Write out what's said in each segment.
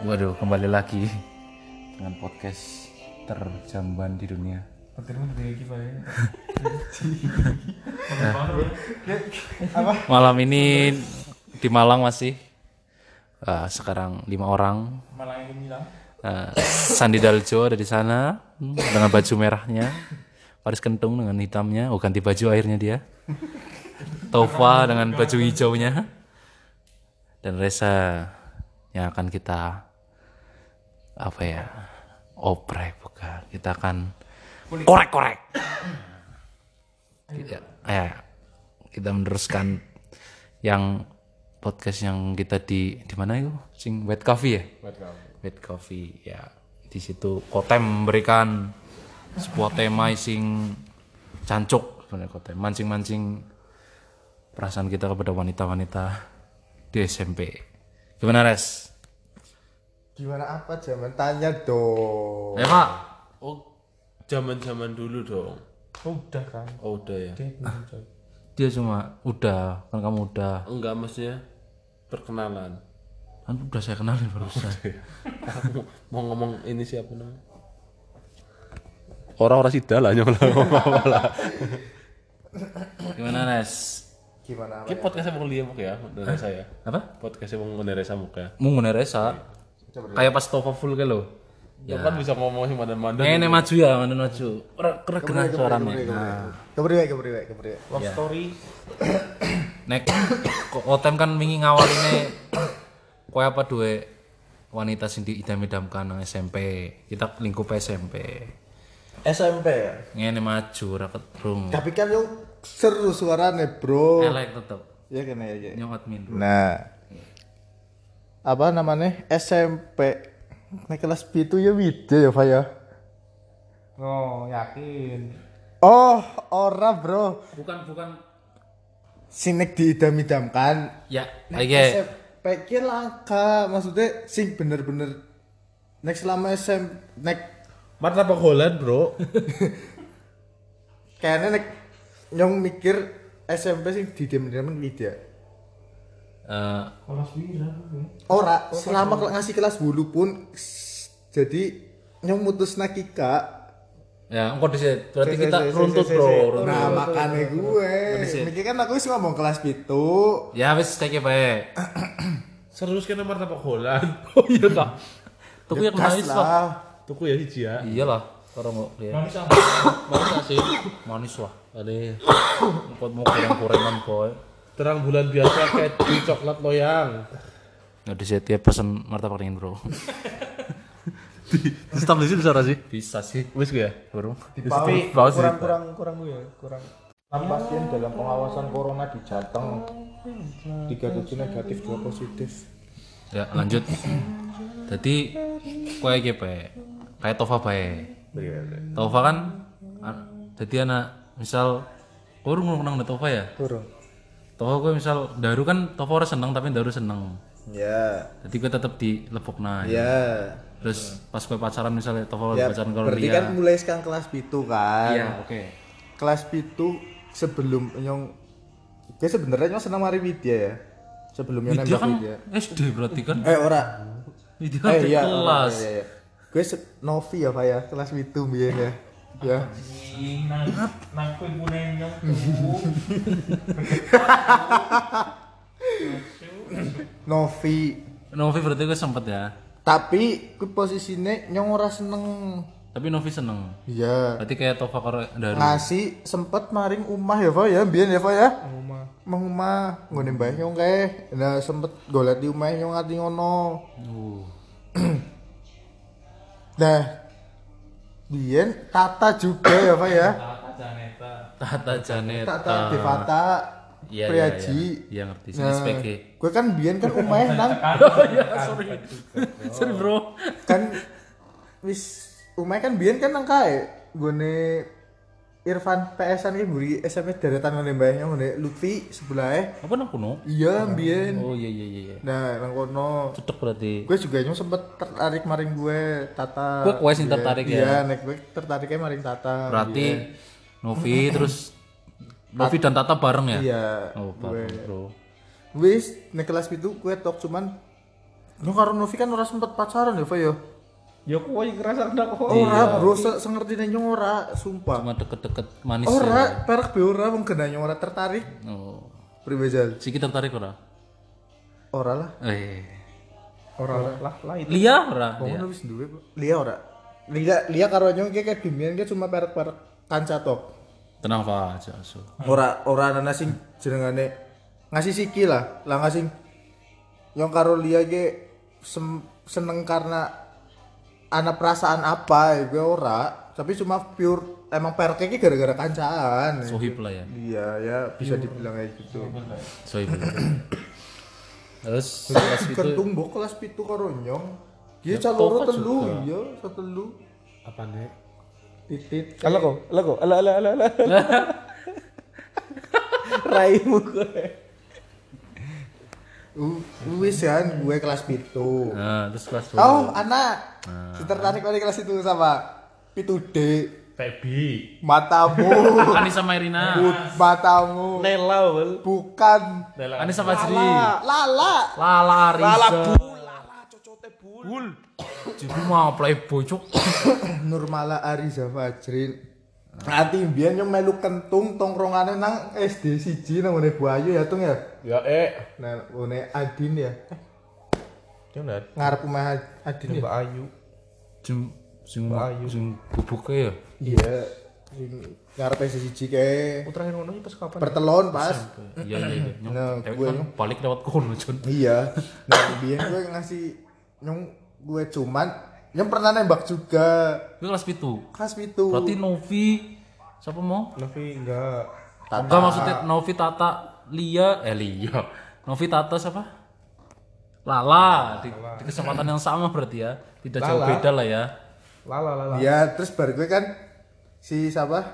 Waduh, kembali lagi dengan podcast terjamban di dunia. Malam ini di Malang masih Ah, sekarang lima orang. Ah, Sandi Daljo ada di sana hmm, dengan baju merahnya. Paris Kentung dengan hitamnya. Oh ganti baju akhirnya dia. Tova dengan baju hijaunya. Dan Reza yang akan kita apa ya? Oprek bukan. Kita akan korek-korek. Kita, ya, kita meneruskan yang podcast yang kita di di mana itu? Sing wet coffee ya? Wet coffee. Ya. Di situ kotem memberikan sebuah tema sing cancuk sebenarnya kotem. Mancing-mancing perasaan kita kepada wanita-wanita di SMP gimana res Gimana apa zaman tanya dong. ya pak Oh, zaman-zaman dulu dong. Udah kan. Oh, udah ya. dia cuma udah kan kamu udah Enggak maksudnya perkenalan. kan udah saya kenalin barusan Aku mau ngomong ini siapa namanya? Orang-orang sida lah nyong lah ngomong apa lah. gimana res Gimana apa? Ki podcastnya mau liam ya dari saya. apa Podcastnya mau saya muka. mau ngene resa kayak pas Tova full ke lo Ya kan bisa ngomong sih mandan-mandan. Ngene maju ya, ngene maju. Keregenan suarane. Kepriwe kepriwe kepriwe. Love story. nek kok Otem kan wingi ngawaline kowe apa duwe wanita sing diidam-idamkan nang SMP. Kita lingkup SMP. SMP ya. Ngene maju ora ketrung. Tapi kan yang seru suaranya bro. Elek tetep. Ya kan ya. ya. Nyong admin. Nah. Apa namanya? SMP. Nek kelas itu ya video ya, Pak ya. Oh, yakin. Oh, ora, Bro. Bukan bukan Sing nek diidam-idamkan. ya Nek iki SMP ki langka, maksudnya sing bener-bener nek selama SMP nek Martabak Holland, Bro. kayaknya nek nyong mikir SMP sing diidam-idamkan video. Eh Kelas pira? Ora, selama kela- ngasih kelas bulu pun jadi nyong mutus nakika. ya engko dhisik berarti kita runtut bro. Nah, makanya gue. Mikir kan aku wis ngomong kelas pitu. Ya wis take bae. Serius kan Martabak Holland. Oh iya ta. Tuku yang Gas manis lah. lah. Tuku ya hiji ya. Iyalah, orang mau lihat. Manis apa? Mana sih? Manis lah. Kok mau goreng-gorengan boy. Terang bulan biasa kayak di coklat loyang. Nggak di setiap pesen martabak dingin bro. Stop di sini bisa sih? Bisa sih. Wis gue ya? Bro. Tapi kurang sih, kurang kurang gue ya, kurang. Pasien dalam pengawasan corona di Jateng. Tiga tujuh negatif, dua positif. Ya lanjut. Jadi kue iki bae. Kayak Tova bae. Tova kan an- jadi anak misal kau urung nang Tova ya? Kurang. Tova gue misal Daru kan Tova ora seneng tapi Daru seneng. Ya, Jadi gue tetep di lepokna. ya. Terus pas gue pacaran misalnya Ya, lagi pacaran kalau berarti dia. kan mulai sekarang kelas pitu kan. Iya, oke. Kelas pitu sebelum nyong Gue sebenarnya nyong senang mari Widya ya. Sebelum nyong Dia nembak kan Widya. SD berarti kan? Eh ora. Dia kan Eh di iya, kelas. iya, iya. Gue se- Novi ya Pak ya, kelas pitu biyen ya. Ya. Nang tuh. Novi. Novi berarti gue sempet ya. Tapi gue posisinya nyong ora seneng. Tapi Novi seneng. Iya. Berarti kayak Tova karo Daru. Ngasih sempet maring umah ya Pak ya, biyen ya Pak ya. Rumah. Mang umah nggone mbah nyong kae. Nah sempet golet di umah nyong ati ngono. Uh. Nah, biyen Tata juga ya Pak ya. Tata Janeta. Tata Janeta. Tata Devata Iya, iya, Priaji. iya. Iya ngerti sih Nah, SPG. gue kan biyen kan umah nang Oh iya, sorry. sorry bro. kan wis umah kan biyen kan nang kae gone Irfan PS-an iki mburi SMP deretan ngene mbahnya ngene Lutfi sebelahe. Apa nang kuno? Iya biyen. Oh iya iya iya. Nah, nang kono Cocok berarti. gue juga nyong sempet tertarik maring gue Tata. Gue kowe sing Iya, tertarik ya? Iya, nek gue tertariknya maring Tata. Berarti. Novi terus Novi dan Tata bareng ya? Iya. Oh, gue. bareng, bro. Wis nek kelas itu gue tok cuman Nyong karo Novi kan ora sempet pacaran ya, Fa ya. Ya kowe yang ngerasa kena kok. Ora, bro, se sengertine nyong ora, sumpah. Cuma deket-deket manis ya. Ora, perak be ora wong genah ora tertarik. Oh. Pribajal. Siki tertarik ora? Ora lah. Eh. Ora lah lah itu. Lia ora? Wong wis duwe. Lia ora. Lia Lia karo nyong kayak dumian ki cuma perak-perak kanca tok. Tenang Pak aja so. Ora ora ana sing jenengane ngasih siki lah. Lah ngasih nyong karo Lia sem- seneng karena ana perasaan apa ya gue ora tapi cuma pure emang peraknya ki gara-gara kancaan Sohib lah ya. iya ya bisa dibilang kayak gitu Sohib. Terus kelas itu kentung mbok kelas pitu karo nyong dia Ya, caloro telu iya satelu Apa nih? titit Ala kok, ala kok, ala ala ala ala. Raimu gue. Wis kan gue kelas pitu Nah, terus kelas oh 2. anak si tertarik pada kelas itu sama pitu D Baby. matamu Anissa Mairina. Bud- matamu Nela wal. bukan Nela. Anissa Fajri. lala Lala Arisa. Lala bul. Lala cocote bul. Bul. Jadi mau playboy cuk. Nurmala Ariza Fajrin Nanti biyen yang melu kentung tongkrongane nang SD siji nang ngene Bu Ayu ya tung ya. Ya eh. Nah, ngene Adin ya. Yang lihat. Ngarep omah Adin ya. Mbak Ayu. Sing sing Mbak Ayu. sing bubuke ya. Iya. Sing ngarep SD siji kae. Oh, terakhir ngono pas kapan? Pertelon pas. Iya iya iya. Nyong, Nah, gue- kan balik lewat kono Jon. Iya. Nah, biyen gue ngasih nyong gue cuman yang pernah nembak juga Itu kelas pitu. kelas itu. Berarti Novi siapa mau? Novi enggak. Enggak maksudnya Novi Tata Lia eh Lia. Novi Tata siapa? Lala di, di kesempatan yang sama berarti ya. Tidak jauh Lala. beda lah ya. Lala lala. Iya, terus baru gue kan si siapa?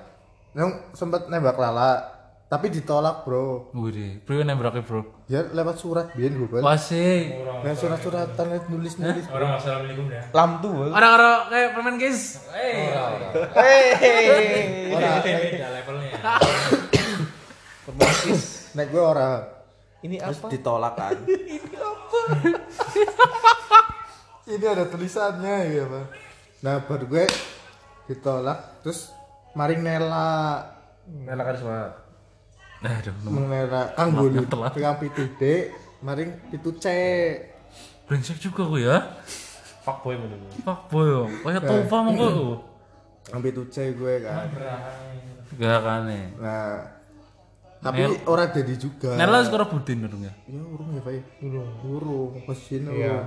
Nyong sempet nembak Lala, tapi ditolak, Bro. Wih, bro nembraknya bro. Ya lewat surat biyen gue. Sih. Nah, surat-suratan nulis-nulis. Orang assalamualaikum ya. Lam tuh wal. Ada ada kayak permen guys. Beda levelnya. Nek gue ora Ini terus apa? ditolak kan. Ini ada tulisannya ya, Pak. Nah, baru gue ditolak terus maring Nela Nela karisma. Nah, aduh, nemu. Nela kang bolu telat. pegang pitu D maring pitu C. brengsek juga gue ya. Fuck boy menurut Pak boy, yo. kayak Tova mau gue. Yang pitu C gue kan. Gak kan nih. Nah, tapi orang jadi juga. Nela sekarang budin dong ya. Ya urung ya, Pak. Urung. Urung pas sini. Iya.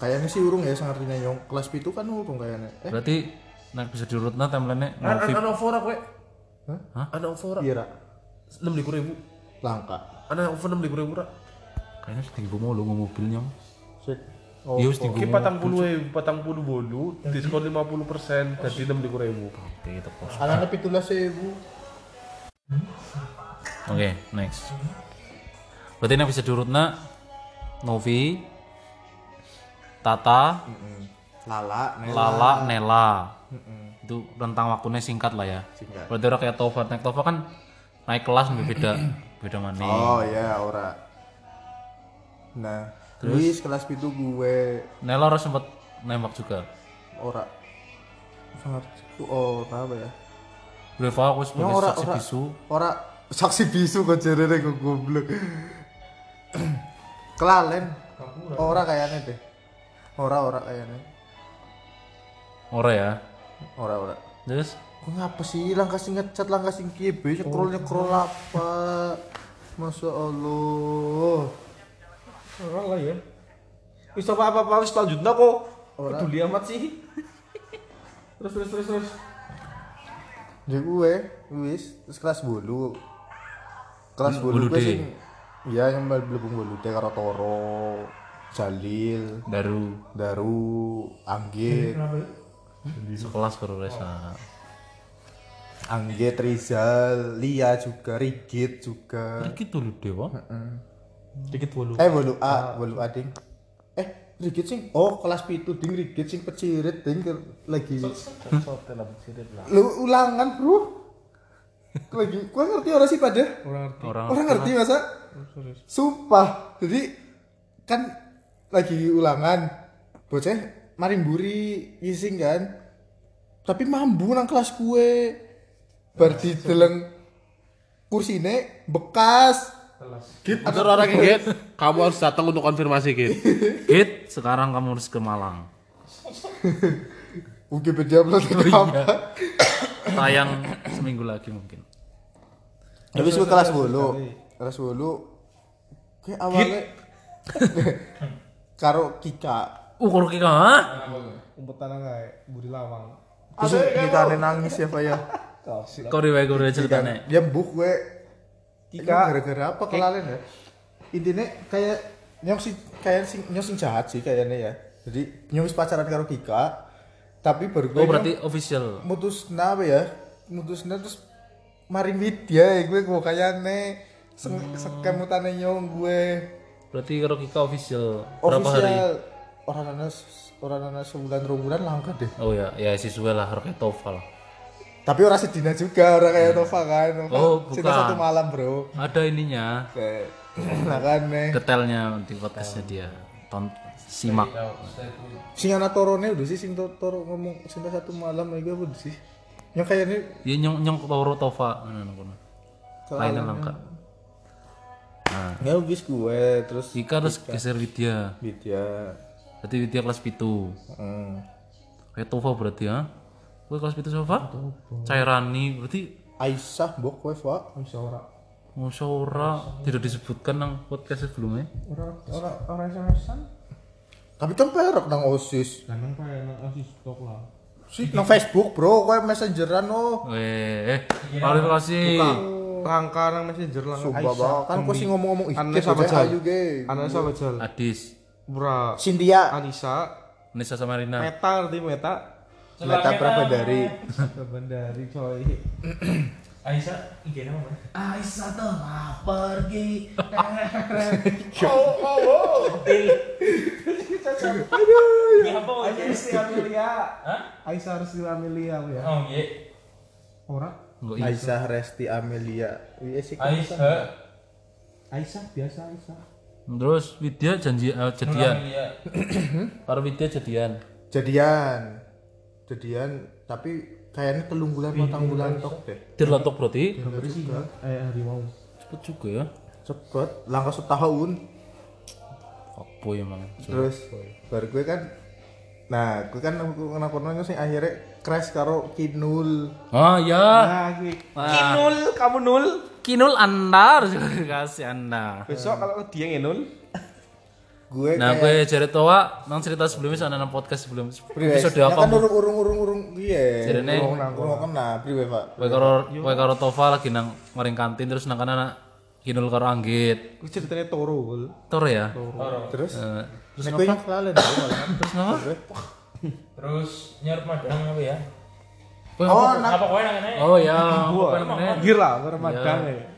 Kayaknya sih urung ya sangartinya nyong kelas pitu kan urung kayaknya. Eh, Berarti nah bisa diurutna timeline-nya. Anak Ovora kowe. Hah? Anak Ovora. iya. Enam ribu ribu. langka. Anak Ovora enam ribu ribu ra. Kayaknya setinggi mau lu mobilnya. Sik. Oh, Iya setinggi Oke, patang puluh ribu, patang puluh bolu, diskon lima puluh persen, jadi enam ribu ribu. Oke, itu pos. anaknya pitulah sewu. Oke, next. Berarti ini bisa diurutna Novi, Tata, Lala, Nela. Lala, Nela. Itu rentang waktunya singkat lah ya. Singkat. Berarti orang kayak Tova, naik Tova kan naik kelas lebih beda, beda mana. Oh ya, ora. Nah, terus kelas pitu gue Nela harus sempet nembak juga. ora. Sangat itu ora apa ya? Reva aku sebagai ora, saksi ora. bisu. Ora saksi bisu kok jarene kok goblok. Kelalen. Ora kayaknya deh. Ora ora kayaknya. Ora ya. Ora ora. Terus ngapa sih langkah sing ngecat langkah sing kibe scroll scroll apa? Masya Allah. Orang lah ya. Wis apa apa apa wis lanjutna kok. Peduli amat sih. terus terus terus terus. Ya gue, wis, terus kelas bolu. Kelas bolu bolu gue D. sing Iya yang belum bolu deh karo Toro, Jalil, Daru Daru, Anggit, sekelas karo Resa. Anggit, Rizal, Lia juga, Rigit juga. Gitu lu dewa. Dikit bolu. Eh bolu A, bolu A ding. Eh, Rigit sing, oh kelas pitu ding Rigit sing pecirit ding ke- lagi. Lu ulangan bro. Lagi, gua ngerti orang sih pada. Orang ngerti. Orang Orang ngerti masa? Sumpah. Jadi kan lagi ulangan bocah maring buri ngising kan tapi mambu nang kelas gue bar dideleng kursine bekas. Git, atur orang Git. Kamu harus datang untuk konfirmasi Git. Git, sekarang kamu harus ke Malang. Wikipedia upload Oh, ke apa Tayang seminggu lagi mungkin. Tapi gue kelas 10 kelas 10 kayak awalnya karo Kika. Uh, kita, hah? umpetan kayak buri lawang. Terus Kika nangis ya Pak ya Riwayat kau riwayat ceritanya. dia buk gue Kika. gara-gara apa kelalen ya intinya kayak nyong sing kayak sing nyong sing jahat sih kayaknya ya jadi nyong wis pacaran karo Kika tapi baru gue Oh, berarti official. mutus apa ya mutus terus maring Widya ya gue gue kayaknya Hmm. sekemutane nyong gue Berarti kalau kita official berapa hari? official orang ana orang ana sebulan dua bulan langka deh Oh ya, ya siswa lah, Roket lah. Tapi orang sedina juga orang kayak Nova kan Nova Oh, cinta bukan. satu malam bro Ada ininya, kayak nah kan nih detailnya di podcastnya dia. Ton simak. sing anak torone udah sih sing to- toro ngomong cinta satu malam lagi apa udah sih yang kayaknya Ya nyong nyong Toro Tova. Nah, nah, nah. Lainnya langka. Nah, nggak habis gue terus Ika harus geser Widya. Widya Berarti Widya kelas pitu. hmm. Kayak Tova berarti ya? Gue kelas pitu Tova? Cairani. Berarti Aisyah bok bisa ora. Musyawarah tidak disebutkan nang podcast sebelumnya. ora ora ora SMS-an tapi kan perok nang osis. Kadang kayak nang asis stok lah. Sih nang Facebook bro. Gue messengeran oh. Eh, klarifikasi. langka nang messenger lah. Sumpah bang, kan kok sih ngomong-ngomong ikut sama ayu ge. Ana siapa Jal? Adis, Bra Cynthia, Anissa. Nisa Samarina. Meta ngerti Meta Meta Prabandari. Bandari coy Aisyah, IG nama apa? Aisyah telah pergi. Ini apa aja? Rizky Amelia Hah? Aisyah Rizky Amelia ya Oh iya. ora Enggak iya. Aisyah Resti Amelia. Iya sih. Aisyah. Aisyah biasa Aisyah Terus Widya janji eh, jadian. Iya. Para Widya jadian. Jadian. Jadian tapi kayaknya telung bulan patang bulan tok deh. Dirlotok berarti. eh harimau Cepet juga ya. Cepet, langkah setahun. Apa emang. Terus baru gue kan Nah, gue kan kenapa nanya sih akhirnya crash karo Kinul. Ah ya. nah gue Kinul, kamu nul Kinul Anda harus kasih Anda. besok kalau dia ngenul Gue Nah, kayak gue cari toa nang cerita sebelumnya sana nang podcast sebelum Priwes. episode Ya apa? kan urung urung urung urung iya. Jadinya- urung nang urung kena priwe, Pak. Wae karo wae karo Tova lagi nang maring kantin terus nang kana Kinul karo Anggit. gue ceritanya Toro Gul. Toro ya. Terus Eh, terus gue kelalen bro, malah. terus nama? Terus nyarut madang apa ya? Oh, Apa kowe nang kene? Oh ya, apa namanya? Ke Ramadan ya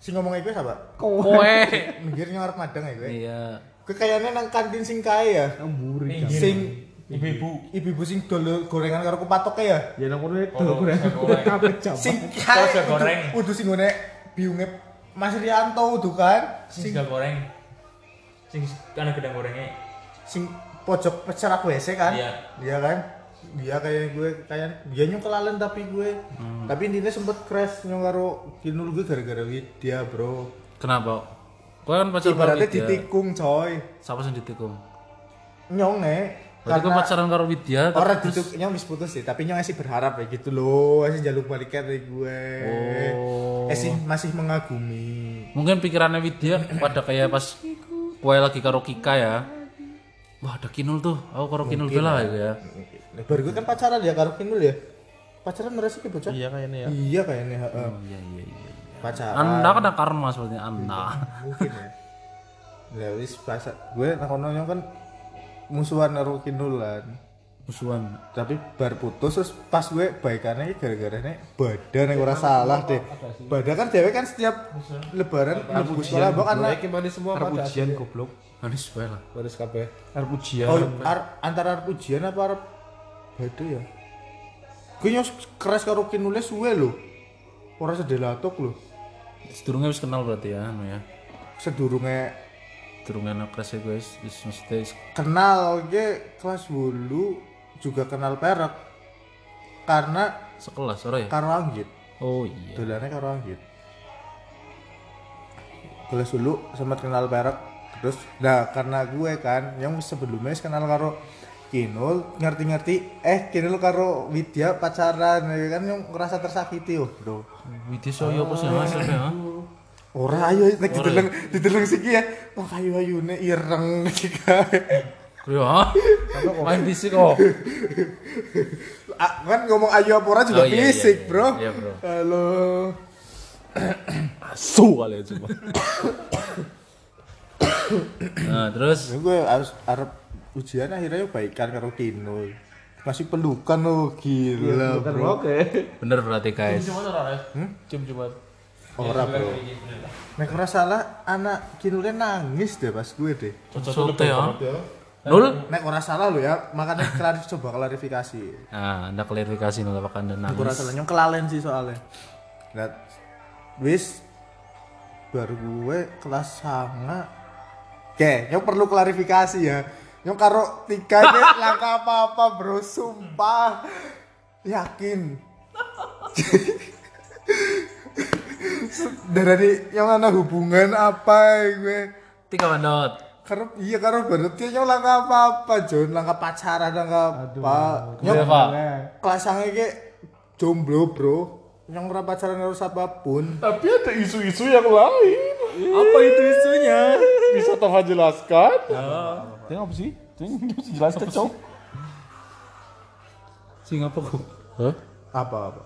si ngomong gue siapa? Kowe. Minggir ngarep madang ya gue. Iya. Gue kayaknya nang kantin sing kae ya. Amburi Sing Ibu-ibu. ibu-ibu sing dol gorengan karo kupatoke ya. ya nang kono itu Oh, gue goreng. kabeh jam Sing Terus kae ya goreng. Udah sing ngene biunge Mas Rianto udah kan. Sing goreng. Sing kana gedang gorengnya. sing pojok pecerak WC kan. Iya. Iya kan? Dia kayak gue kayak dia nyong kelalen tapi gue. Tapi intinya sempet crash nyong karo kinul gue gara-gara dia, Bro. Kenapa? Kowe kan pacaran karo Ibaratnya Widya. ditikung, coy. Siapa sing ditikung? Nyong nih. Berarti kowe pacaran karo Widya Orang dituk nyong wis putus sih, tapi nyong masih berharap ya gitu loh, masih jaluk balikan dari gue. Oh. Masih masih mengagumi. Mungkin pikirannya Widya pada kayak pas kowe lagi karo Kika ya. Wah, ada Kinul tuh. Aku karo Kinul bela ya. Nah, baru gue kan pacaran ya karo kinul ya. Pacaran merasa ke bocah? iya kayaknya ya Iya kayaknya, heeh. Iya, iya, iya. Pacaran. Anda kan ada karma sepertinya Anda. mungkin ya. Ya wis pas gue nakono nyong kan musuhan karo kinulan. Musuhan. Tapi bar putus terus pas gue baikannya gara-gara nih badan yang ora salah deh. Badan kan cewek kan setiap lebaran mlebu sekolah kan Mereka mana semua pada ujian goblok Manis bae lah. Baris kabeh Arep ujian Oh, ar- antara arep ujian apa arep beda ya? Gue nyos keras karo kinule suwe lho. Ora sedelatok lho. Sedurunge wis kenal berarti ya, anu ya. Sedurunge durung enak crash ya guys. Wis mesti kenal ge kelas dulu juga kenal perak karena sekelas ora ya? karo Anggit Oh iya. dolannya karo Anggit kelas dulu sempat kenal perak terus nah karena gue kan yang sebelumnya kenal karo Kinul ngerti-ngerti eh Kinul karo Widya pacaran ya kan yang ngerasa tersakiti oh bro Widya Soyo apa sih Mas ya? ora ayo nek dideleng dideleng siki ya wah ayu ayune ireng iki kae Yo, ha? main fisik kok. Ah, kan ngomong ayu apa ora juga Oh, iya, iya, fisik, iya. Bro. Iya, bro. Halo. Asu kali itu. nah, terus gue harus arep ujian akhirnya baikan karo Kinul. Masih pelukan lo, gila, Bukan bro. oke. bener berarti guys. Cium-ciuman. Ora, bro. Nek ora salah anak Kinulnya nangis deh pas gue deh. Sote ya. Nul. Nek ora salah lo ya, makanya klarif coba klarifikasi. Nah, anda klarifikasi nul apakah anda Aku ora nangis? salah nyong kelalen sih soalnya. Nah, wis baru gue kelas sanga. Oke, nyong perlu klarifikasi ya. Nyong karo tiga ini langkah apa-apa bro, sumpah. Yakin. Dari yang mana hubungan apa gue? Tiga bandot. Karo iya karo berarti nyong langkah apa-apa, Jon, langkah pacaran langkah apa. Nyong Iya, Pak. kelas sanga iki jomblo, Bro. Yang ora pacaran karo siapa pun. Tapi ada isu-isu yang lain. Apa itu isunya? Bisa Tova jelaskan? Itu apa sih? Itu jelaskan, Cok. Sing apa kok? Hah? Apa apa?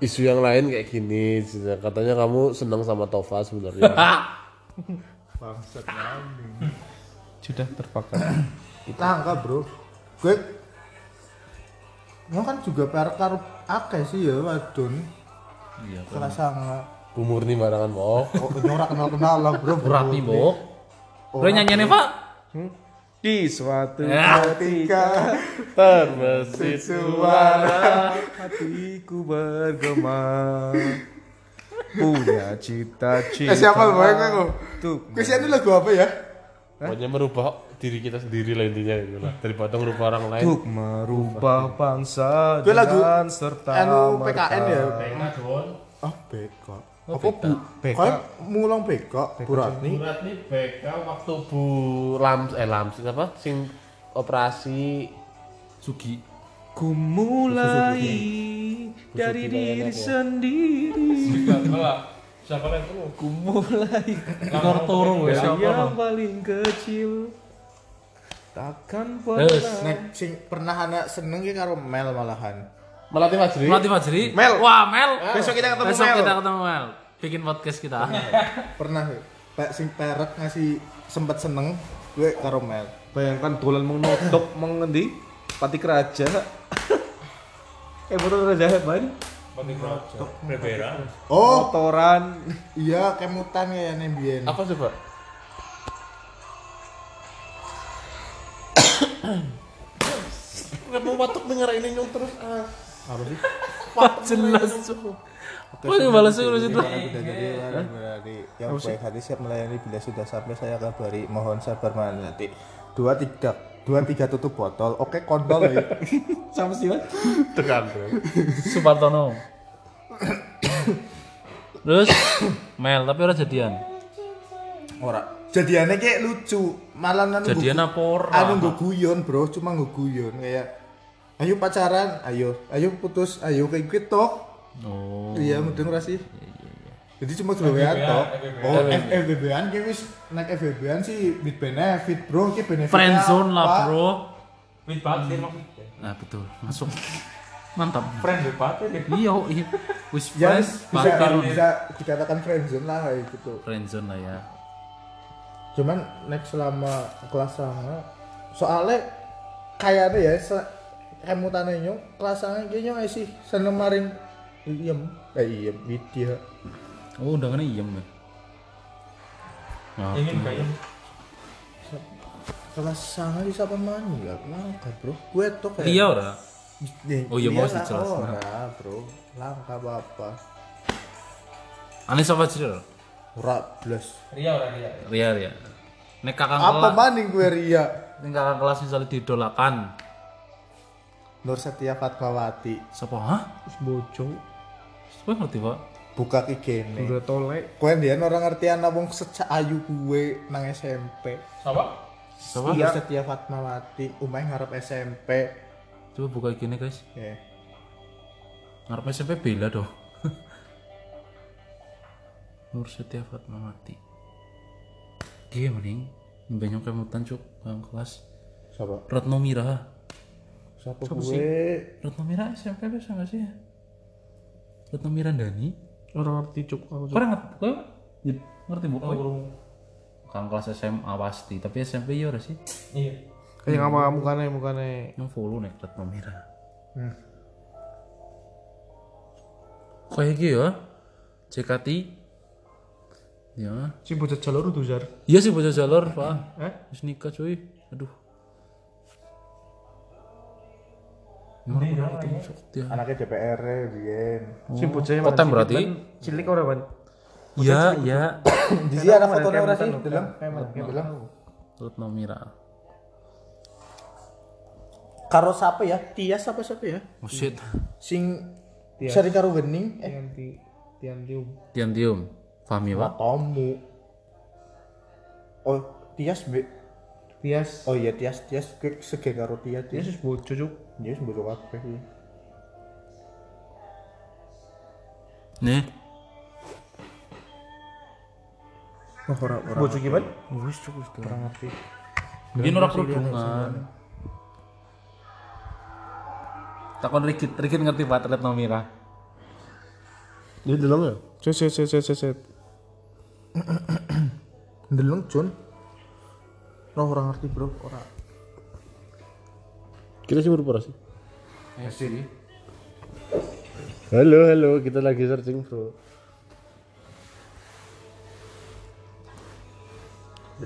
Isu yang lain kayak gini, katanya kamu senang sama Tova sebenarnya. Bangsat nami. Sudah terpakai. Langka, Bro. Gue Nyong kan juga per karo akeh sih ya wadon. Iya. Kelas sanga. Bu Murni barangan mau. Oh, kenal-kenal lah, Bro. Rapi, Bok. Bro nyanyiannya, Pak. Di suatu Ya. Ketika Terbesit suara hatiku bergema punya cita-cita Eh siapa lu gue kok? Tuh. Sih ini lagu apa ya? Pokoknya merubah diri kita sendiri lah intinya gitu lah. Daripada merubah orang lain. Untuk merubah bangsa Gue lagu serta anu PKN ya. Tengah don. Ah, BK. Apa bu? Kayak mulang BK, Ratni. Burat nih BK waktu Bu Lams eh Lams apa? Sing operasi Sugi. Ku mulai dari diri sendiri siapa lagi lu? Ku mulai Kortoro ya. dari yang paling kecil Takkan Terus. pernah Nek sing pernah anak seneng ki karo Mel malahan. Melati Majri. Melati Majri. Mel. Wah, Mel. Besok kita ketemu Besok Mel. kita ketemu Mel. Bikin podcast kita. Pernah Pak sing perek ngasih sempet seneng gue karo Mel. Bayangkan dolan menodok mengendi Pati Keraja Eh betul Raja Heban Pati Kroco. Berbera. Oh, Motoran iya kemutan ya nembien. Apa coba? Kenapa watuk denger ini nyong terus ah. Apa sih? Jelas. Wah, ini balas terus itu. Sudah jadi dari yang baik hati siap melayani bila sudah sampai saya kabari mohon sabar nanti dua tiga dua tiga tutup botol oke kontol ya Sama sih Mas Tekan tuh. Supartono. Terus Mel, tapi orang jadian. ora jadiannya kayak lucu malah nanu Jadian apa ora? anu gue guyon bro cuma gue guyon kayak ayo pacaran ayo ayo putus ayo kayak gitu Oh. iya mudeng ora sih jadi cuma gawe tok oh FBB-an ki wis nek FBB-an sih with benefit bro ki benefit Friendzone lah, Bro. With batin maksudnya. Nah, betul. Masuk. Mantap. Friend with batin ya. Iya, iya. Wis ya friends, bisa, bisa dikatakan friendzone lah kayak gitu Friendzone lah ya. cuman next selama kelas sama soalnya kayaknya ya se kemutannya nyong kelas sama kayaknya nggak sih seneng maring iem eh iem Widya Oh, undangannya iem ya. Nah, Ingin ingin? kelas sama di siapa mani lah langka bro gue tuh kayak Lia ora? Oh iya, mau lah, jelas. ora bro langka apa Anissa Fajril. ora blas Ria orang Ria. Ria, Ria. nek kakang Apa maning gue ria? nek kakang kelas misalnya didolakan Nur Setia Fatmawati siapa hah Terus bojo. Kowe ngerti pak buka kikene. Udah tolek. Kowe ndian orang ngerti anak wong secak ayu gue nang SMP. Apa? siapa Nur Setia Fatmawati, umay ngarep SMP. coba buka gini guys Ya. ngarep SMP bela doh Nur Setia Fatmawati dia mending banyak kemutan cuk kakang kelas Siapa? Retno Mira Siapa gue? Retno Mira SMP bisa gak sih ya Retno Mirandani Orang ngerti cuk aku cuk. Kau ngerti? Kau ngerti bu? Kakang kelas SMA pasti, tapi SMP ya ora sih. Iya. Kayak apa mukane mukane. Yang follow nek Retno Mira. Hmm. Kayak gitu ya. CKT. Ya. Si bocah jalur tuh jar. Iya sih bocah jalur, Pak. Eh? Wis nikah cuy. Aduh. Ketemu cok dia? Anaknya DPR biyen. Si bocah yang Kotem berarti? Cilik ora ban. Iya, iya. Di sini ada fotonya ora sih? Deleng. Kayak Deleng. Retno Mira. Karo siapa ya? Tias apa siapa ya? Oh shit. Sing sering karo gening eh Tianti Tiantium. Tiantium. Fahmi, Pak? Tomu. Oh, Tias be. Tias. Oh iya Tias, Tias ke sege karo Tias. Tias Tias. wis bojo cuk. Dia bodo kabeh iki. Nih. Oh, ora ora. Bojo gimana? Wis cuk wis. Ora ngerti. Mungkin orang kerudungan. Takon Rikit, Rikit ngerti Pak Retno Mira. Dia dalam ya? Set set set set set, set. Deleng Jun. Ora ora ngerti, Bro. Ora. Kita sih berapa sih? Eh sih. Halo, halo, kita lagi searching bro.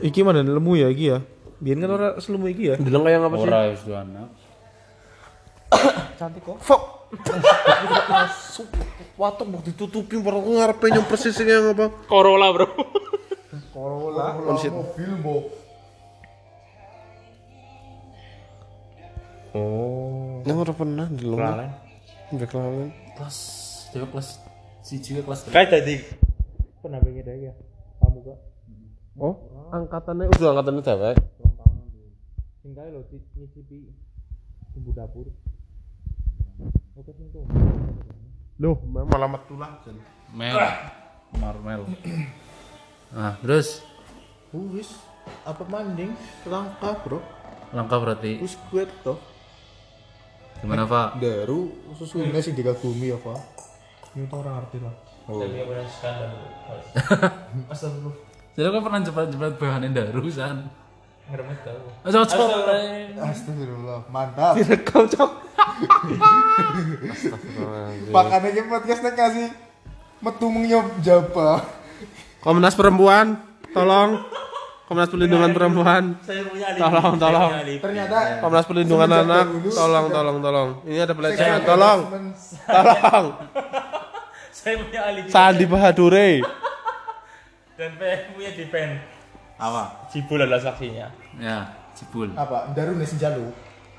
Iki mana lemu ya iki ya? Biar kan orang selemu iki ya. Bilang kayak apa sih? Ora wis dua anak. Cantik kok. Fuck. Watuk mau ditutupi baru aku ngarepe nyom persis yang apa? Corolla, Bro. Corolla mobil, Bo. Oh. Yang udah pernah di lomba. Udah kelalen. Kelas dia kelas siji ke kelas Kayak tadi. Pernah pengen ya? Kamu kok. Oh, angkatannya udah angkatannya cewek. Tinggal lo nyicipi ibu dapur. Oke sing tuh. Loh, malah metulah. Mel. Marmel. Nah, terus Wis apa manding langka, Bro. langkah berarti Wis gue toh. Gimana Pak? Daru susunya sih dikagumi ya, Pak. Ini tuh orang ngerti lah. Tapi apa yang skandal? Astagfirullah. Jadi kan pernah jepret-jepret bahannya daru san. Ngeremet tahu. Cocok. Astagfirullah, mantap. Direkam cok. Makanya ini podcastnya kasih metu mengyop jaba. Komnas Perempuan, tolong. Komnas Perlindungan Perempuan. Saya punya alibi. Tolong, Saya tolong. punya alibi. Ternyata Komnas Perlindungan Semenjak Anak, tolong, tolong, tolong. Ini ada pelecehan, tolong, tolong. Saya punya alibi. Sandi Bahadure. Dan saya punya defend. Apa? Cibul adalah saksinya. Ya, cibul. apa? Daru nih jalu.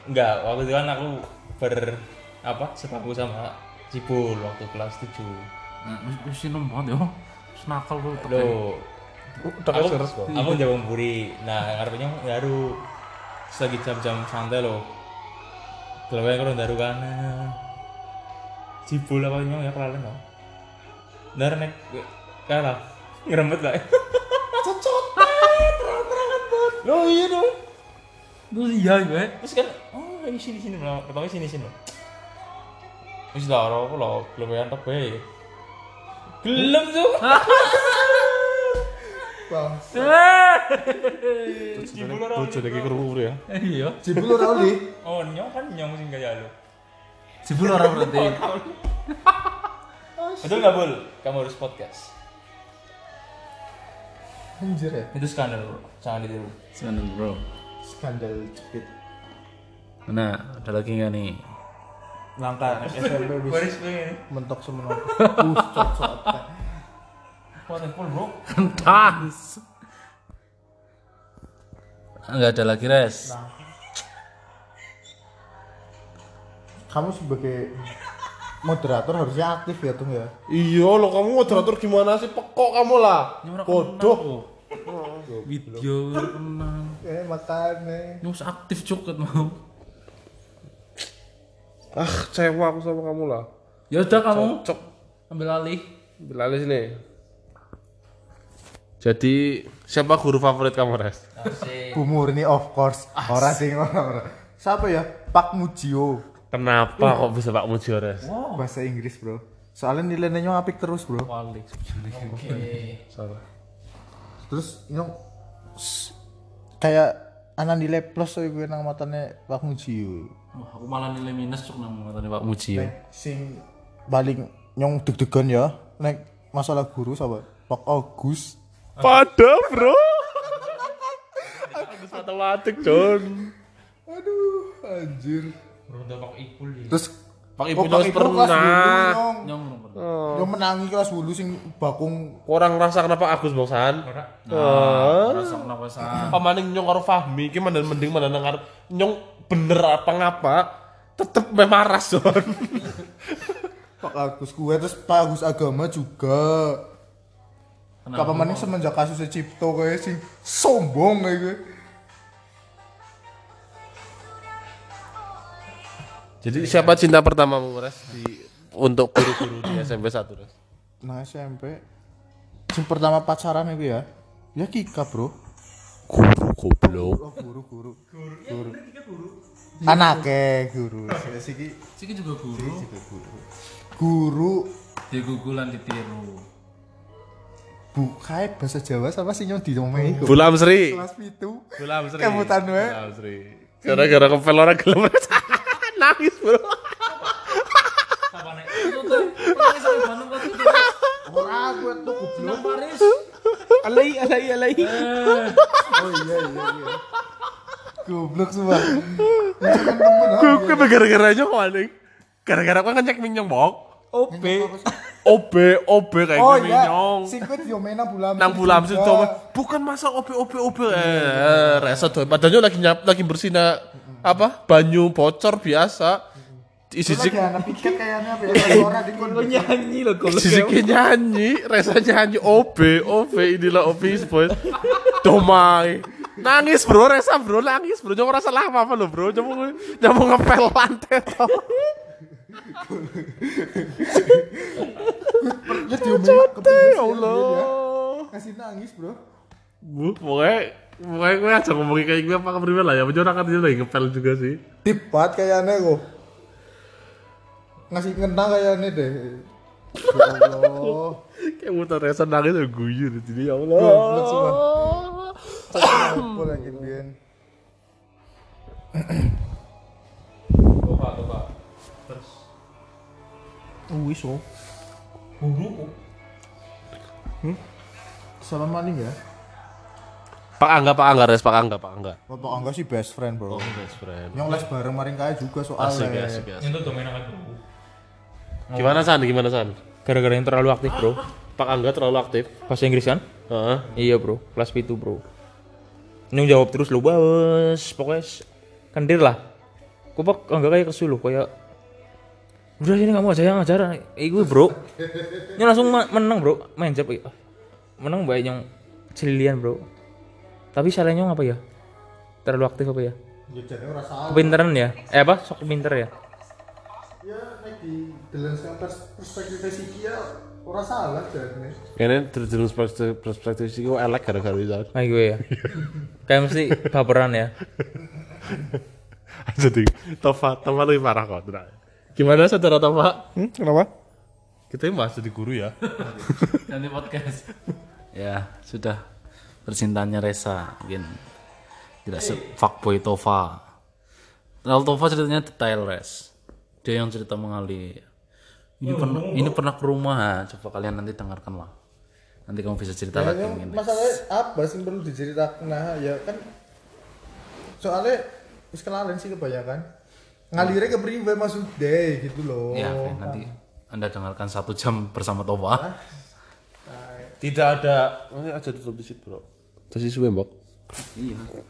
Enggak, waktu itu kan aku ber apa sepaku sama Cibul waktu kelas 7 Nah, sinem banget yo. Wis nakal lu tekan. Loh, aku, aku jawab buri. Nah, ngarepnya baru lagi jam-jam santai loh. Kalau yang kurang daru kan Cibul apa nyong ya kelalen loh. Dar nek kalah ngeremet lah. Cocot. Terang-terangan banget. Loh iya dong. Terus iya gue. Terus kan, oh ini sini sini loh, ketemu sini sini. Wis lah, ora apa loh, kelebihan tak bae. Gelem tuh. Bang. Cibul ora. Kerungu ya. Iya. Jebul ora oli. Oh, nyong kan nyong sing gaya lu. Cibul orang berarti. Betul nggak bul? Kamu harus podcast. Anjir ya. Itu skandal bro, jangan ditiru. Skandal bro. Skandal cepit. Nah, ada lagi nggak nih? Langka SMP mentok semenok. Uh, cocok. Full bro. Kentas. Enggak ada lagi res. Kamu sebagai moderator harusnya aktif ya tuh ya. Iya lo kamu moderator gimana sih? Pekok kamu lah. Bodoh. Video kenal. Eh makanya. Nyus aktif cukup mau. Ah, kecewa aku sama kamu lah. Ya udah kamu Cok. ambil alih. Bilal sini. Jadi siapa guru favorit kamu, Res? Bu Murni of course. Ora sing ora. Siapa ya? Pak Mujio. Kenapa kok bisa Pak Mujio, Res? Bahasa Inggris, Bro. Soalnya nilainya apik terus, Bro. Wali. Salah. Terus nyong kayak anak nilai plus so gue nang matanya Pak Mujio. Wah, aku malah nilai minus cuk nang matane Pak Muji. ya. Nek sing paling nyong deg-degan ya nek masalah guru sama Pak Agus. Pada, Bro. Agus matematik, Don. Aduh, anjir. Ronda Pak Ipul ya. Terus Pak Oh, Ipul kelas pernah. Nyong. Nyong nomor. Nyong menangi kelas dulu sing bakung Orang rasa kenapa Agus bangsan? Ora. Nah, rasa kenapa sa? Pamaning nyong karo Fahmi, ki mana mending mana nang nyong bener apa ngapa tetep memaras, Don. Pak Agus gue terus Pak Agus agama juga. Kapan maning semenjak kasusnya Cipto kayak sing sombong kayak gue. Jadi siapa cinta pertamamu, Res? Di untuk guru-guru di SMP 1, Res? Nah SMP sing pertama pacaran itu ya. Ya Kika, Bro. Guru goblok. Oh, guru, guru. Guru. Anaknya guru. Siki Siki juga guru. guru Digugulan ditiru. Bu kayak bahasa Jawa sama sih nyong di domain itu. Bulam Sri. Kelas itu. Bulam Sri. Kebutan we. Bulam Sri. Gara-gara kepel orang gelem. Nangis, Bro. Apa nek? Itu tuh. Paling sampai Bandung kok itu. Ora gue tuh goblok. Paris. Alai, alai, alai. Oh iya iya iya. Goblok semua. Gue gue gara-gara kok aneh. Gara-gara gue ngecek minyong bok. OP. OB, OB kayak Oh gue iya. minyong. Sing gue diomena bulan. Nang bulam sih coba. Bukan masa OB, OB, OB. Eh, rasa tuh. Padahal lagi nyap, lagi bersihna apa? Banyu bocor biasa. Isi piket kayaknya ya? Nyanyi loh kalau Sisiki nyanyi, Reza nyanyi OB, OB inilah Office Boys. Domai. Nangis bro, Reza bro, nangis bro. Jangan rasa lah apa lo bro. Jangan jangan ngepel lantai Ya kepingin Ya Allah. Kasih nangis, Bro. Bu, pokoknya pokoknya gue aja ngomongin kayak gue apa kepriwe lah ya. Bener kan dia lagi ngepel juga sih. Tipat kayaknya kok. Ngasih ngena kayaknya deh. Ya Allah. Kayak muter Reza nangis ya guyu di sini ya Allah. Goblok semua. Apa lagi Bian? Coba, coba. Terus. Oh. Guru. Salam maning ya. Pak Angga, Pak Angga, Res, Pak Angga, Pak Angga. Bapak Angga sih best friend, Bro. Best friend. Yang les bareng maring kaya juga Asik, soalnya. asik, asik. Itu domain tuh? Gimana San? Gimana San? Gara-gara yang terlalu aktif bro. Pak Angga terlalu aktif. Bahasa Inggris kan? Heeh. Iya bro, kelas itu bro. Ini jawab terus lo bos, pokoknya kendir lah. Kok pak enggak kayak kesuluh kayak udah sini kamu aja yang ngajar. Eh gue bro, ini langsung menang bro, main jawab. eh, Menang banyak yang celilian bro. Tapi salahnya apa ya? Terlalu aktif apa ya? Ya jadi ora salah. Kepintaran ya? Eh apa? Sok pinter ya? Ya nek di dalam pers- perspektif siki ya ora salah jadinya. Dari dari perspektif perspektif sih gue elek gara-gara itu. Kayak gue ya. Kayak mesti baperan ya. Jadi Tova, Tova lebih parah kok. Gimana saudara Tova? Hmm, kenapa? Kita yang bahas jadi guru ya. Ganti podcast. ya, sudah. Percintaannya Reza mungkin tidak se fuckboy Tova. Kalau Tova ceritanya detail res. Dia yang cerita mengalir. Ini pernah ini pernah ke rumah, ha. coba kalian nanti dengarkan lah. Nanti kamu bisa cerita lagi Yang mungkin. masalahnya apa sih perlu diceritakan? Nah, ya kan soalnya wis kenalan sih kebanyakan. Ngalirnya ke priwe masuk deh gitu loh. Ya, oke, nanti anda dengarkan satu jam bersama Tova. Tidak ada. Ini aja tutup di situ bro. Terus suwe mbok.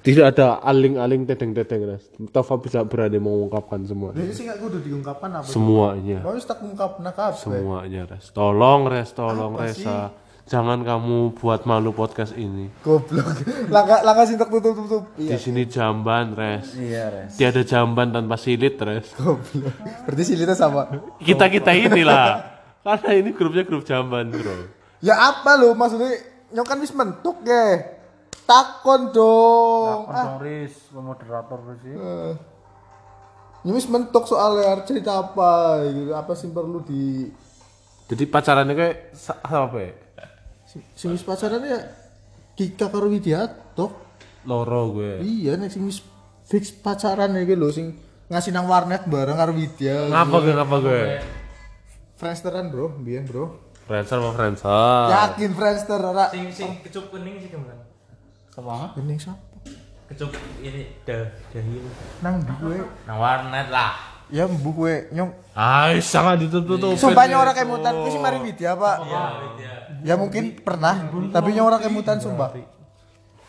Tidak ada aling-aling tedeng-tedeng res. Tova bisa berani mengungkapkan semua. Jadi sih nggak kudu diungkapkan apa? Semuanya. Mau tak ungkapna kabeh. Semuanya res. Tolong res, tolong Apa Resa. Jangan kamu buat malu podcast ini. Goblok. Langkah langkah sing tak tutup tutup. Di Iya. sini jamban res. Iya, Res. Tiada jamban tanpa silit res. Goblok. Berarti silitnya sama. Kita kita inilah. Karena ini grupnya grup jamban bro. Ya apa lo maksudnya nyok kan wis mentuk ya. Takon dong. Ah, Riz, moderator sih. eh. Ya wis mentuk soalnya cerita apa gitu. Apa sih perlu di Jadi pacarannya kayak apa ya? Sing- wis pacaran ya Kika karo Widianto. Loro gue. Iya nek sing wis fix pacaran iki lho sing ngasih nang warnet bareng karo Widya. Ngapa gue ngapa gue? Friendsteran bro, biyen bro. Friendster sama Friendster. Yakin Friendster ora. Sing sing kecup kuning sih kan. Sama? Bening sapa? Kecup ini dah dahil. Nang kowe? Nah warnet lah. Ya mbuh kowe nyong. Ay, sangat ditutup-tutup. Sumpahnya orang kemutan kowe sing mari Widya, Pak. Ya, Widya. Ya mungkin pernah, tapi nyong orang kemutan sumpah.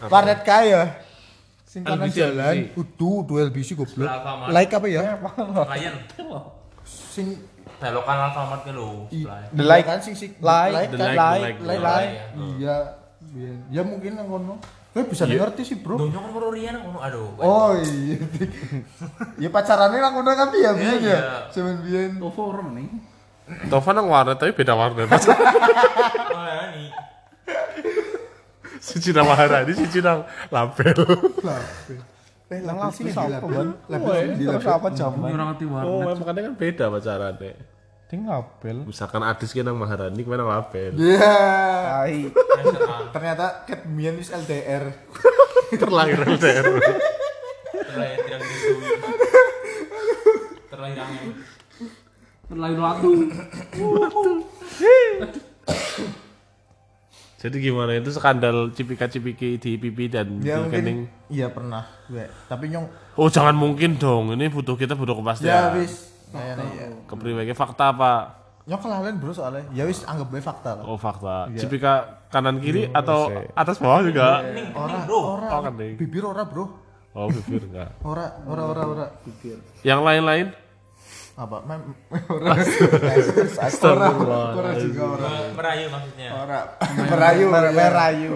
Warnet kaya. Sing kanan jalan, udu duel LBC goblok. Like apa ya? Lion. Sing Belokan Alfamart ke lo. i- The iya like. kan sing sing Like, the kan? like, like, like. Iya. Ya mungkin nang kono. Kowe bisa ngerti sih, Bro. Donyo kan Rian ngono aduh. Oh iya. ya pacarannya nang kono kan ya biyen ya. iya. Cuman biyen. Oh, forum nih. Tova nang warnet tapi beda warnet. Oh, ini. Siji nang Maharani, siji nang label. Eh, level sih sapa, Ban? Level di level apa jam? Ini orang ngerti Oh, warnet. makanya kan beda pacarannya. Tinggal bel. Misalkan Adis ki nang Maharani, kowe nang label. Iya. Tai. Ternyata Cat Mian wis LDR. Terlahir LDR. Terlahir tidak disui. Terlahir angin. Terlalu latu. Jadi gimana itu skandal cipika-cipiki di pipi dan di Ya kening? mungkin iya pernah. gue. Tapi nyong Oh jangan mungkin dong, ini butuh kita butuh ya kepastian. wis. Kayaknya iya. Kepriwe fakta apa? Nyong kelalen bro soalnya. Ya wis anggap bae fakta lah. Oh fakta. Cipika kanan kiri atau atas bawah juga? Ora, Oh ora. kening. Bibir ora, Bro. Oh bibir enggak. Ora, ora, ora, ora. Yang lain-lain? Apa? Mem ora. Ora, ora juga ora. Merayu maksudnya. Ora. Merayu, merayu.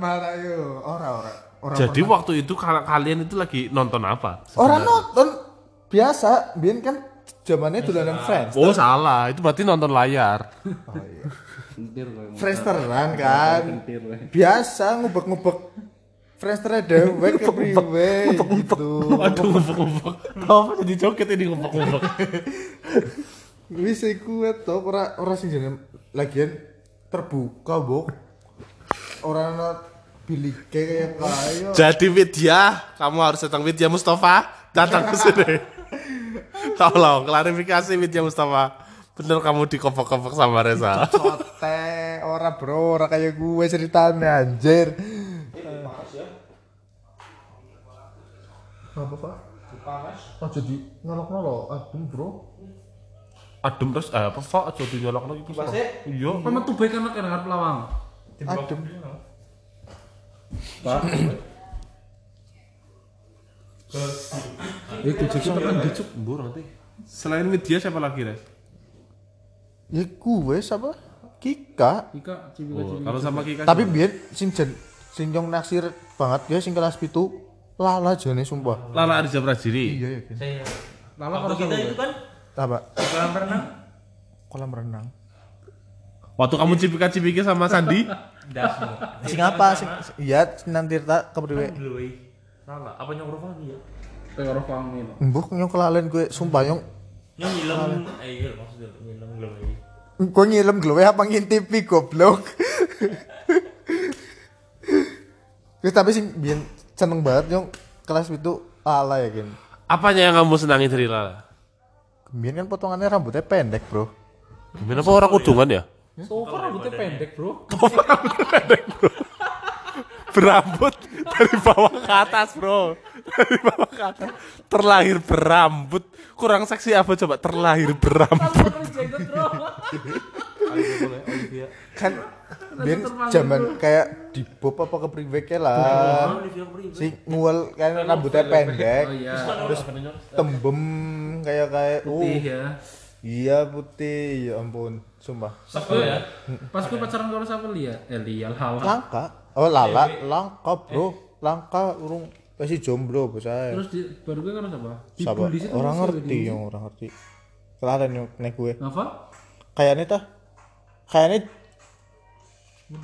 Merayu. Ora, ora. Ora. Jadi waktu itu kal- kalian itu lagi nonton apa? Orang nonton biasa, biyen kan zamannya dolanan Friends. Oh salah, itu berarti nonton layar. Kentir gue. Friendsteran kan. Kentir gue. Biasa ngubek-ngubek Friendster dewek ke priwe gitu. Aduh ngumpuk-ngumpuk. Apa jadi joget ini ngumpuk-ngumpuk? Wis iku to ora ora sing jenenge lagian terbuka, Bok. Ora ana bilike kayak kayo. Jadi Widya, kamu harus datang Widya Mustafa, datang ke sini. Tolong klarifikasi Widya Mustafa. Bener kamu dikopok-kopok sama Reza. Cote, ora bro, ora kayak gue ceritanya anjir. Apa pak? Oh jadi nolok-nolok, adem bro. Adem terus eh, apa Pak? Aja dinyolok lagi terus. Iya. Kamu tuh baik kan kenal pelawang. Adem. Eh, kucing itu kan dicuk mbur nanti. Selain Widya siapa lagi, Res? Ya gue siapa? Kika. Ika cipika Oh, cipika. kalau sama Kika Tapi biar sing jen sing jong naksir banget ya sing kelas pitu lala jane sumpah. Lala Arja Prajiri. Iya ya kan. Saya. Lala Waktu kalau kita itu kan Apa? kolam renang. Kolam renang. Waktu kamu cipika-cipiki sama Sandi, Dasmu. Sing apa? Sing iya nanti tak kepriwe. Glowey. Salah. Apa nyokro lagi ya? Pang ini. Mbok nyong kelalen gue sumpah nyong Yang ngilang. Eh iya maksudnya ngilang glowey. Gue ngilem glowe apa ngintipi goblok. Wis tapi sing biyen seneng banget nyong kelas itu ala ya kan. apanya yang kamu senangi dari Lala? Kan potongannya rambutnya pendek, Bro. Gimana apa orang kudungan ya? Sofa rambutnya pendek bro. Berambut dari bawah ke atas, Bro. Dari bawah ke atas. Terlahir berambut. Kurang seksi apa coba terlahir berambut? Kan biar zaman kayak di bob apa ke priwek lah. Si nguel kayak rambutnya pendek Oh iya. terus tembem kayak kayak uh, Putih ya. iya putih. Ya ampun sumpah. Gue ya. Pas gue pacaran karo siapa Lia? Eh Lia Lala. langka. Oh lala. Langka bro. Langka urung masih jomblo bocah Terus di, baru gue karo siapa? Siapa? Orang ngerti ya, yang orang ngerti. Kelihatan yang naik gue. Apa? kayaknya tah. Kayaknya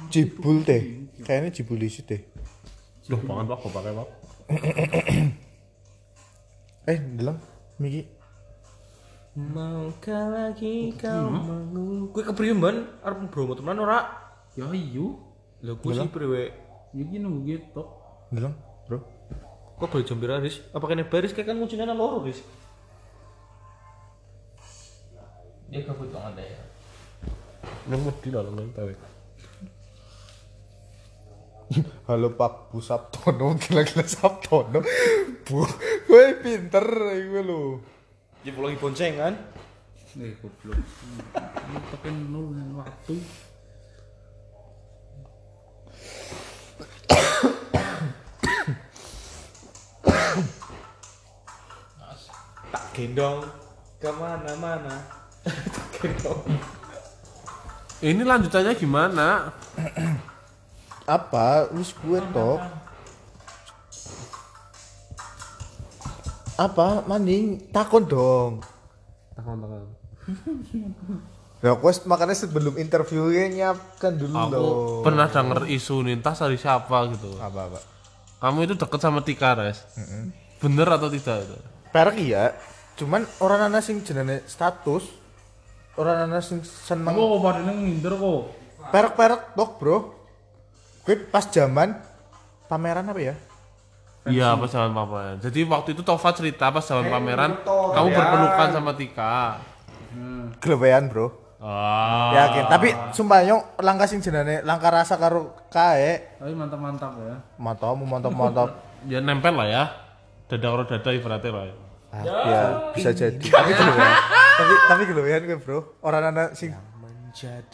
jibul deh kayaknya jibul di situ deh Loh, pangan pak, pakai pak. eh dalam Miki Maukah lagi kau mau Gue kepriye ban arep bromo temenan ora? Ya iyo. Lho ku sih priwe. Ya gini nunggu gitu. dalam bro Kok boleh jam pira, Riz? Apa kene baris kayak kan kuncinya loro, Riz? Dia kabut banget ya. Yang wedi lah, nang tahu. Halo Pak Bu Sabtono gila-gila Sabtono Bu gue pinter gue lo Dia lagi boncengan. Eh goblok. Ini pakai nol dengan waktu. Tak gendong ke mana-mana. Ini lanjutannya gimana? Apa wis gue tok apa manding takon dong Takon takon. ya gue makanya sebelum interviewnya nyiapkan dulu Aku loh pernah denger isu nih, entah dari siapa gitu. apa apa Kamu itu deket sama Tika, Res. Bener atau tidak itu? perek iya cuman orang anak sing jenenge status orang anak sing seneng Aku kok pada nginder kok. perek-perek dok bro gue pas zaman pameran apa ya? Iya, pas zaman pameran. Jadi waktu itu Tova cerita pas zaman pameran, kamu berpelukan sama Tika. gelewean bro. Ah. yakin tapi sumpah nyong langkah sing jenenge langkah rasa karo kae. Tapi mantap-mantap ya. mantap mantap mantap Ya nempel lah ya. Dada karo dada ibaratnya lah ya. Ah, ya. bisa jadi. Tapi gelewean. Tapi tapi gelewean gue bro. Orang anak sing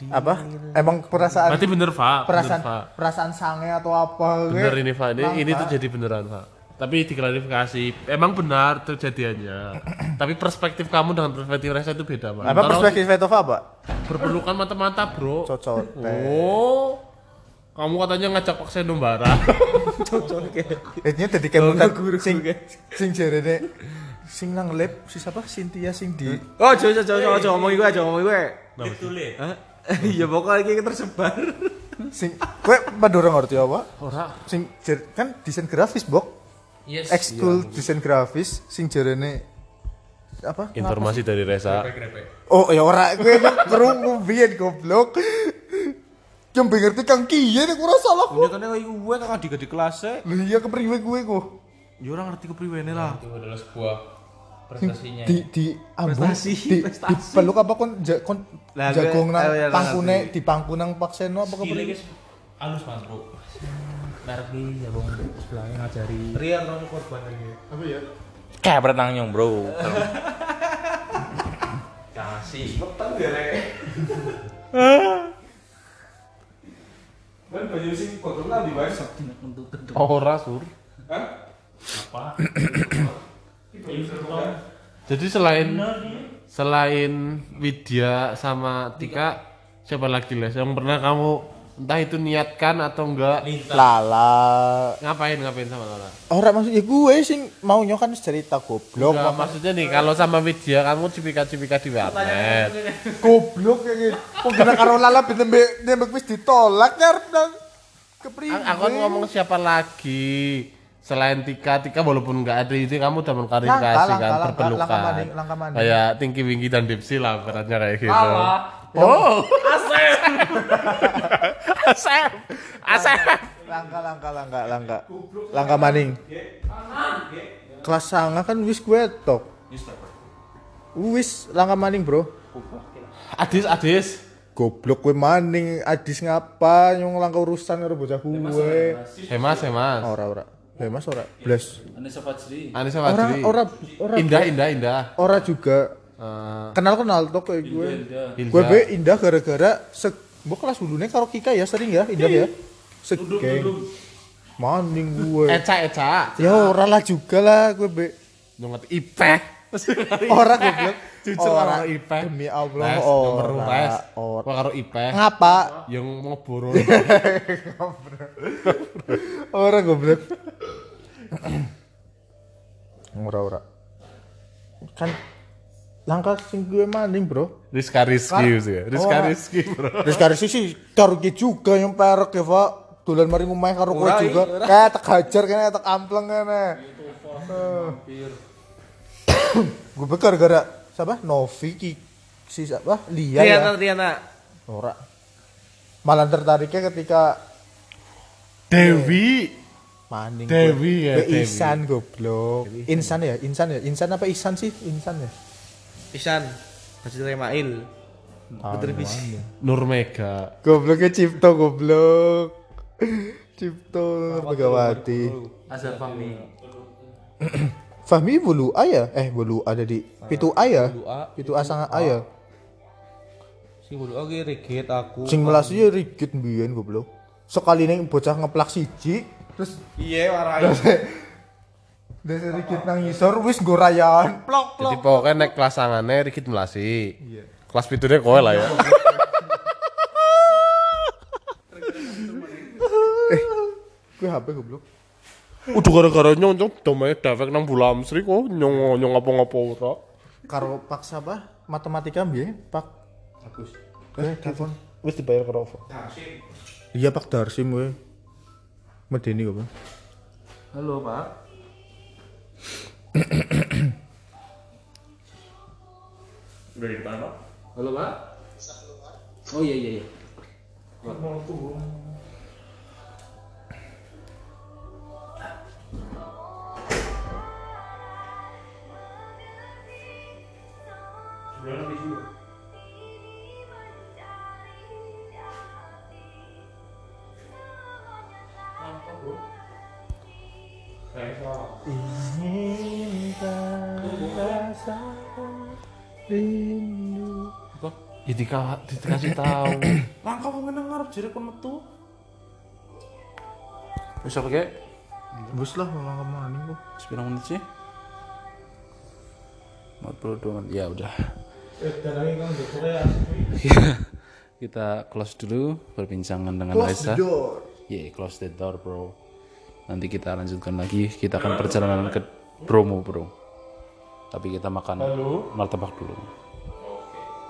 apa emang perasaan Berarti bener, Pak. perasaan Bener, Pak. perasaan sange atau apa gue Bener ini, Pak. Ini, ini tuh jadi beneran, Pak. Tapi diklarifikasi, emang benar terjadiannya. Tapi perspektif kamu dengan perspektif Reza itu beda, Pak. apa perspektif Vetova apa berpelukan mata-mata, Bro. cocok Oh. Kamu katanya ngajak Pak Senombara. ini jadi kemutan sing sing jarene sing nang lab si siapa Cynthia sing di Oh, jauh jauh jauh jauh ngomong gue aja ngomong gue. Hah? Iya pokoknya kayak tersebar. sing gue pada orang ngerti apa Ora. sing kan desain grafis bok Yes. ekskul desain grafis sing jarene apa Informasi dari Reza. oh ya ora gue kerungu biyen goblok yang ngerti kang kiye nek ora salah Punya kan kayak gue kan adik di kelasnya. Lho iya kepriwe gue kok Ya orang ngerti kepriwene lah. Itu adalah sebuah prestasinya. di di ambung Prestasi, di, di prestasi. peluk apa kon ja, kon Lah, gue- jagong nang oh, iya, lah, pangkune di pangku nang pakseno apa guys. Halus mas bro. Ki ya bang sebelahnya ngajari. Rian orang korban lagi. apa ya Kayak berenang nyong bro. Kasih. Petang dia rek. Kan baju sing kotor. Tidak untuk tentu. Ora, Sur. Apa? Jadi selain selain Widya sama Tika siapa lagi les? Yang pernah kamu entah itu niatkan atau enggak lala. ngapain ngapain sama Lala? ora maksudnya gue sing mau nyokan cerita goblok. Enggak, maksudnya nih kalau sama Widya kamu cipika-cipika di warnet. goblok kayak gitu kok kena karo lala ben nembek wis ditolak nyarep nang kepriwe Aku kan ngomong siapa lagi selain Tika, Tika walaupun enggak ada itu kamu udah mengklarifikasi Langka, kan maning. Kayak Tingki Wingki dan Dipsy lah beratnya kayak gitu. Oh, Asep. Asep. Asep. langka langka langka langka langka maning kelas sanga kan wis gue tok wis langka maning bro Adis, Adis. goblok gue maning adis ngapa nyong langka urusan karo bocah gue Hemas, Hemas. ora ora ya mas ora blas Anissa Fajri. Anissa ora Fajri. ora ora Indah, indah, indah. ora juga Eh, kenal kenal tok kayak gue gue be indah gara-gara se Mbok kelas dulunya karo Kika ya sering ya, Indah ya. Segeng. Maning gue. Eca eca. Ya ora lah juga lah gue be. Nyonget ipeh. Ora goblok. Jujur Ora. karo ipeh. Demi Allah. Les, ora. nomor les. Ora. Kok karo ipeh. Ngapa? Yang mau boro. Ora goblok. Langkah sing gue maning, Bro. Rizka Rizky sih. Rizka Oh. Rizky bro. Karo sisi karo ki juga yang perek ya, Pak. Dolan mari ngomah karo kowe Ora, juga. Kayak tak hajar kene tak ampleng kene. Gue bekar gara siapa? Novi ki si siapa? Lia ya. Tiana. Ora. Malah tertariknya ketika Dewi. maning Dewi ya, Dewi. Isan goblok. Insan ya, Insan ya. Insan apa Isan sih? Insan ya. Isan. Masih Remail. Putri Visi. Nur Mega. Gobloknya Cipto goblok. Cipto Megawati. Azhar Fahmi. Fahmi bulu ayah eh bulu ada di pitu ayah pitu asang ayah Si bulu oke rigid aku. sing melas ya rigid mbiyen goblok sekali ning bocah ngeplak siji terus Iya warai. Desa rigid nang ngisor wis nggo rayan plok Jadi plok pokoknya naik kelas tangannya dikit melasi. Kelas pitunya kowe lah ya. gue HP goblok. Udah gara-gara nyong nyong domain dafek nang bulam sri kok nyong nyong apa-apa ora. karo paksa apa matematika mbiyen pak? Bagus. Eh telepon. wis dibayar karo apa iya pak Darsim gue medeni kok Bang. Halo Pak. Udah di depan Pak? Halo Pak. Oh iya iya iya. Nanti juga. Ya dika, dikasih tahu. Langkah kok ngene ngarep jere kon metu. Wis apa kek? wis lah malah maning kok Sepirang menit sih? 42 menit. Ya udah. Kita close dulu perbincangan dengan Raisa. door Yeah, close the door, bro. Nanti kita lanjutkan lagi. Kita akan perjalanan ke Bromo, bro. Tapi kita makan martabak dulu.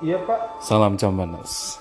iya pak Salam Jambanas.